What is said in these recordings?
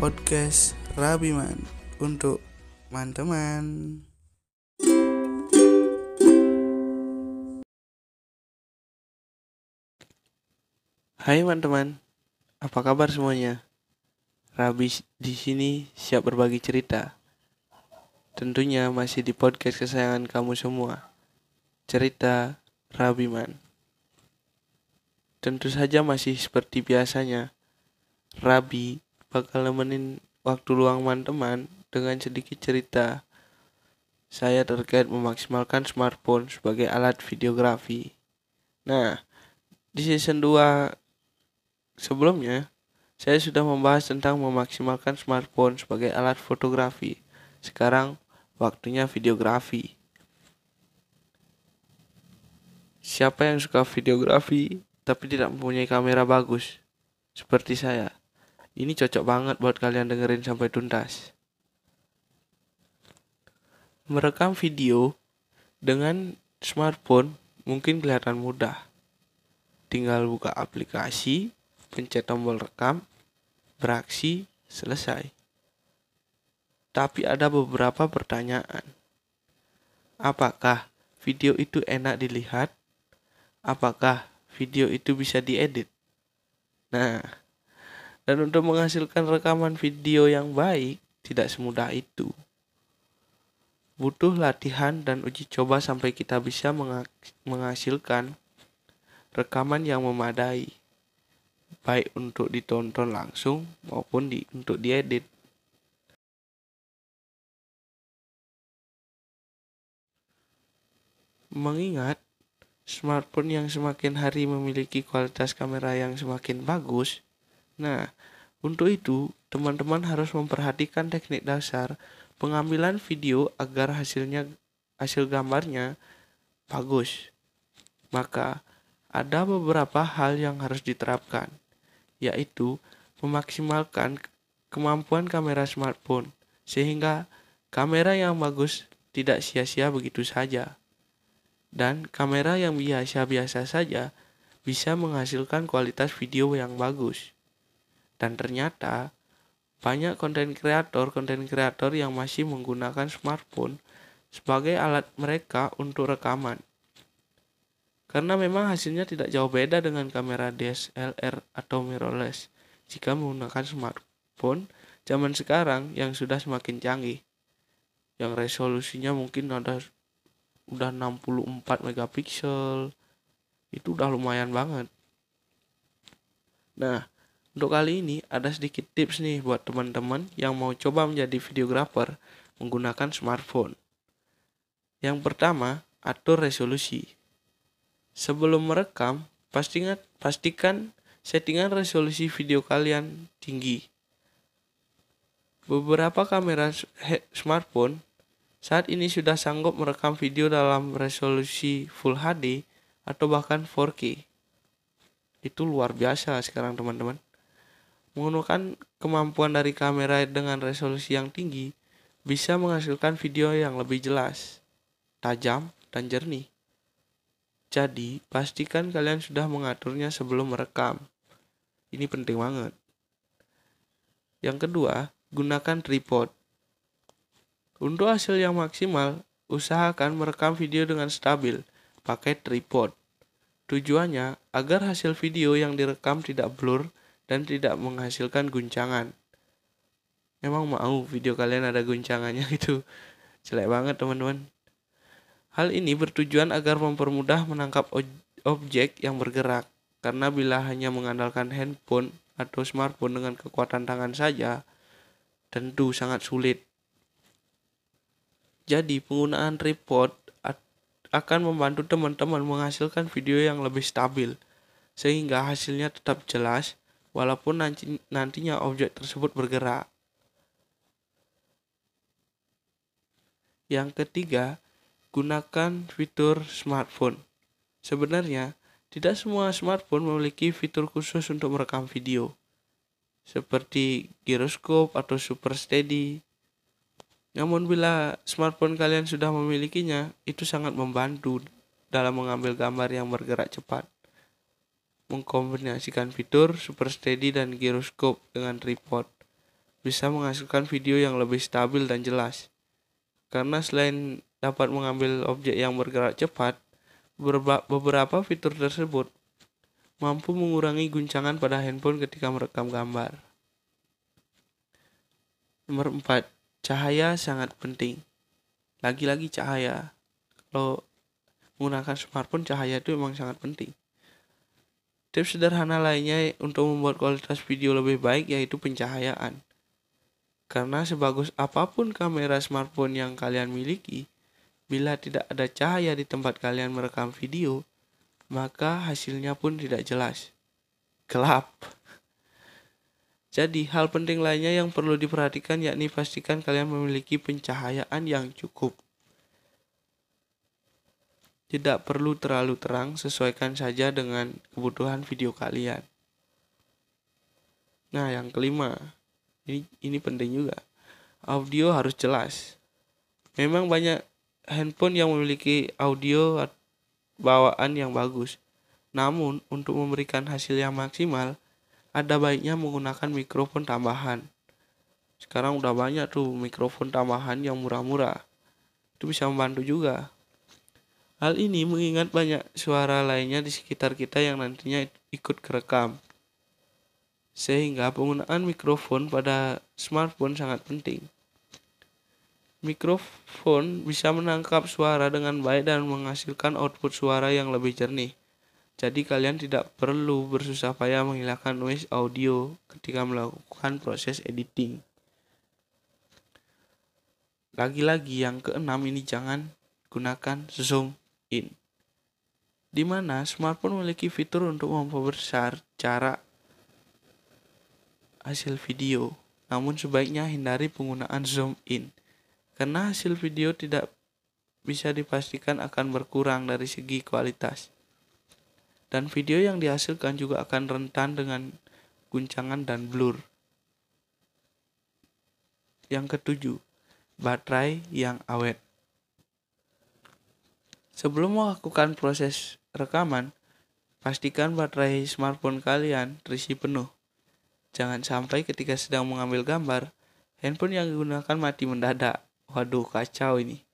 podcast Rabiman untuk teman-teman. Hai teman-teman, apa kabar semuanya? Rabi di sini siap berbagi cerita. Tentunya masih di podcast kesayangan kamu semua. Cerita Rabiman. Tentu saja masih seperti biasanya. Rabi bakal nemenin waktu luang teman-teman dengan sedikit cerita saya terkait memaksimalkan smartphone sebagai alat videografi. Nah, di season 2 sebelumnya saya sudah membahas tentang memaksimalkan smartphone sebagai alat fotografi. Sekarang waktunya videografi. Siapa yang suka videografi tapi tidak mempunyai kamera bagus seperti saya? Ini cocok banget buat kalian dengerin sampai tuntas. Merekam video dengan smartphone mungkin kelihatan mudah. Tinggal buka aplikasi, pencet tombol rekam, beraksi, selesai. Tapi ada beberapa pertanyaan. Apakah video itu enak dilihat? Apakah video itu bisa diedit? Nah, dan untuk menghasilkan rekaman video yang baik tidak semudah itu. Butuh latihan dan uji coba sampai kita bisa menghasilkan rekaman yang memadai baik untuk ditonton langsung maupun di, untuk diedit. Mengingat smartphone yang semakin hari memiliki kualitas kamera yang semakin bagus nah untuk itu teman-teman harus memperhatikan teknik dasar pengambilan video agar hasilnya hasil gambarnya bagus. Maka ada beberapa hal yang harus diterapkan, yaitu memaksimalkan kemampuan kamera smartphone sehingga kamera yang bagus tidak sia-sia begitu saja. Dan kamera yang biasa-biasa saja bisa menghasilkan kualitas video yang bagus. Dan ternyata banyak konten kreator konten kreator yang masih menggunakan smartphone sebagai alat mereka untuk rekaman. Karena memang hasilnya tidak jauh beda dengan kamera DSLR atau mirrorless jika menggunakan smartphone zaman sekarang yang sudah semakin canggih. Yang resolusinya mungkin ada udah 64 megapiksel. Itu udah lumayan banget. Nah, untuk kali ini ada sedikit tips nih buat teman-teman yang mau coba menjadi videographer menggunakan smartphone. Yang pertama, atur resolusi. Sebelum merekam, pastikan, pastikan settingan resolusi video kalian tinggi. Beberapa kamera smartphone saat ini sudah sanggup merekam video dalam resolusi Full HD atau bahkan 4K. Itu luar biasa sekarang teman-teman. Menggunakan kemampuan dari kamera dengan resolusi yang tinggi bisa menghasilkan video yang lebih jelas, tajam, dan jernih. Jadi, pastikan kalian sudah mengaturnya sebelum merekam. Ini penting banget. Yang kedua, gunakan tripod. Untuk hasil yang maksimal, usahakan merekam video dengan stabil pakai tripod. Tujuannya agar hasil video yang direkam tidak blur dan tidak menghasilkan guncangan. Emang mau video kalian ada guncangannya gitu. Jelek banget teman-teman. Hal ini bertujuan agar mempermudah menangkap objek yang bergerak. Karena bila hanya mengandalkan handphone atau smartphone dengan kekuatan tangan saja, tentu sangat sulit. Jadi penggunaan tripod akan membantu teman-teman menghasilkan video yang lebih stabil, sehingga hasilnya tetap jelas walaupun nanti, nantinya objek tersebut bergerak. Yang ketiga, gunakan fitur smartphone. Sebenarnya, tidak semua smartphone memiliki fitur khusus untuk merekam video, seperti gyroscope atau super steady. Namun bila smartphone kalian sudah memilikinya, itu sangat membantu dalam mengambil gambar yang bergerak cepat mengkombinasikan fitur super steady dan gyroscope dengan tripod. bisa menghasilkan video yang lebih stabil dan jelas. Karena selain dapat mengambil objek yang bergerak cepat, beberapa fitur tersebut mampu mengurangi guncangan pada handphone ketika merekam gambar. Nomor 4. Cahaya sangat penting. Lagi-lagi cahaya. Kalau menggunakan smartphone, cahaya itu memang sangat penting. Tips sederhana lainnya untuk membuat kualitas video lebih baik yaitu pencahayaan. Karena sebagus apa pun kamera smartphone yang kalian miliki, bila tidak ada cahaya di tempat kalian merekam video, maka hasilnya pun tidak jelas. Gelap. Jadi, hal penting lainnya yang perlu diperhatikan yakni pastikan kalian memiliki pencahayaan yang cukup. Tidak perlu terlalu terang, sesuaikan saja dengan kebutuhan video kalian. Nah, yang kelima, ini ini penting juga. Audio harus jelas. Memang banyak handphone yang memiliki audio bawaan yang bagus. Namun, untuk memberikan hasil yang maksimal, ada baiknya menggunakan mikrofon tambahan. Sekarang udah banyak tuh mikrofon tambahan yang murah-murah. Itu bisa membantu juga. Hal ini mengingat banyak suara lainnya di sekitar kita yang nantinya ikut kerekam. Sehingga penggunaan mikrofon pada smartphone sangat penting. Mikrofon bisa menangkap suara dengan baik dan menghasilkan output suara yang lebih jernih. Jadi kalian tidak perlu bersusah payah menghilangkan noise audio ketika melakukan proses editing. Lagi-lagi yang keenam ini jangan gunakan zoom in. Di mana smartphone memiliki fitur untuk memperbesar cara hasil video. Namun sebaiknya hindari penggunaan zoom in karena hasil video tidak bisa dipastikan akan berkurang dari segi kualitas. Dan video yang dihasilkan juga akan rentan dengan guncangan dan blur. Yang ketujuh, baterai yang awet. Sebelum melakukan proses rekaman, pastikan baterai smartphone kalian terisi penuh. Jangan sampai ketika sedang mengambil gambar, handphone yang digunakan mati mendadak Waduh, kacau ini.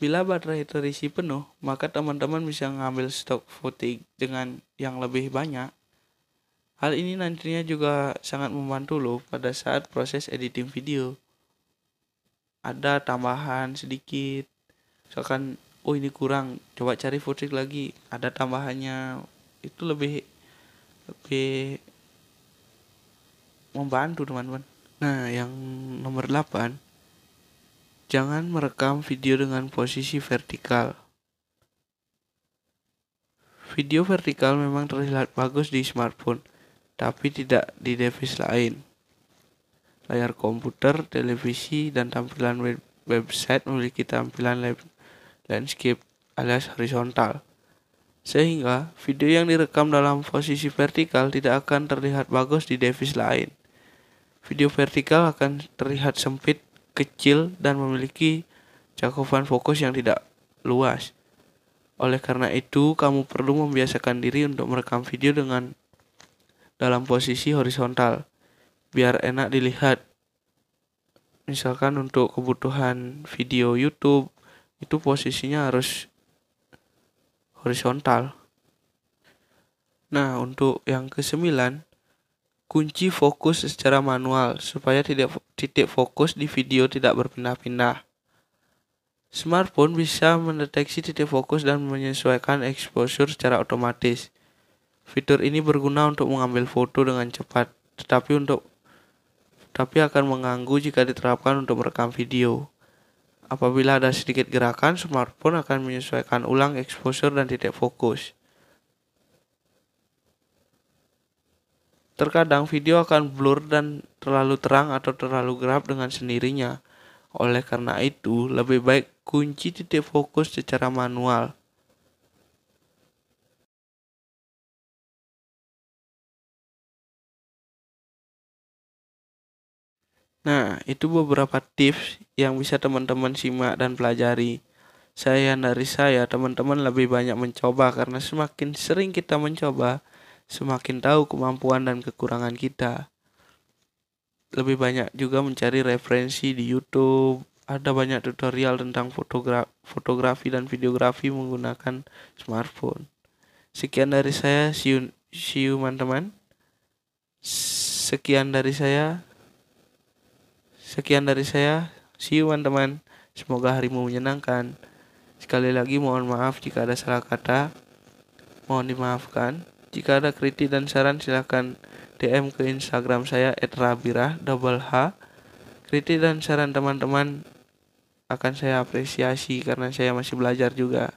Bila baterai terisi penuh, maka teman-teman bisa mengambil stok footage dengan yang lebih banyak. Hal ini nantinya juga sangat membantu loh pada saat proses editing video. Ada tambahan sedikit, misalkan oh ini kurang, coba cari footage lagi, ada tambahannya, itu lebih lebih membantu teman-teman. Nah, yang nomor 8 Jangan merekam video dengan posisi vertikal. Video vertikal memang terlihat bagus di smartphone, tapi tidak di device lain. Layar komputer, televisi, dan tampilan web website memiliki tampilan landscape alias horizontal. Sehingga video yang direkam dalam posisi vertikal tidak akan terlihat bagus di device lain. Video vertikal akan terlihat sempit kecil dan memiliki cakupan fokus yang tidak luas. Oleh karena itu, kamu perlu membiasakan diri untuk merekam video dengan dalam posisi horizontal, biar enak dilihat. Misalkan untuk kebutuhan video YouTube, itu posisinya harus horizontal. Nah, untuk yang kesembilan, Kunci fokus secara manual supaya tidak titik fokus di video tidak berpindah-pindah. Smartphone bisa mendeteksi titik fokus dan menyesuaikan exposure secara otomatis. Fitur ini berguna untuk mengambil foto dengan cepat, tetapi untuk tapi akan mengganggu jika diterapkan untuk merekam video. Apabila ada sedikit gerakan, smartphone akan menyesuaikan ulang exposure dan titik fokus. Terkadang video akan blur dan terlalu terang atau terlalu gelap dengan sendirinya. Oleh karena itu, lebih baik kunci titik fokus secara manual. Nah, itu beberapa tips yang bisa teman-teman simak dan pelajari. Saya dari saya, teman-teman lebih banyak mencoba karena semakin sering kita mencoba, semakin tahu kemampuan dan kekurangan kita. lebih banyak juga mencari referensi di YouTube. Ada banyak tutorial tentang fotogra fotografi dan videografi menggunakan smartphone. Sekian dari saya, see you, teman-teman. Sekian dari saya. Sekian dari saya, see you teman-teman. Semoga harimu menyenangkan. Sekali lagi mohon maaf jika ada salah kata. Mohon dimaafkan. Jika ada kritik dan saran silahkan DM ke Instagram saya @rabirah double H. Kritik dan saran teman-teman akan saya apresiasi karena saya masih belajar juga.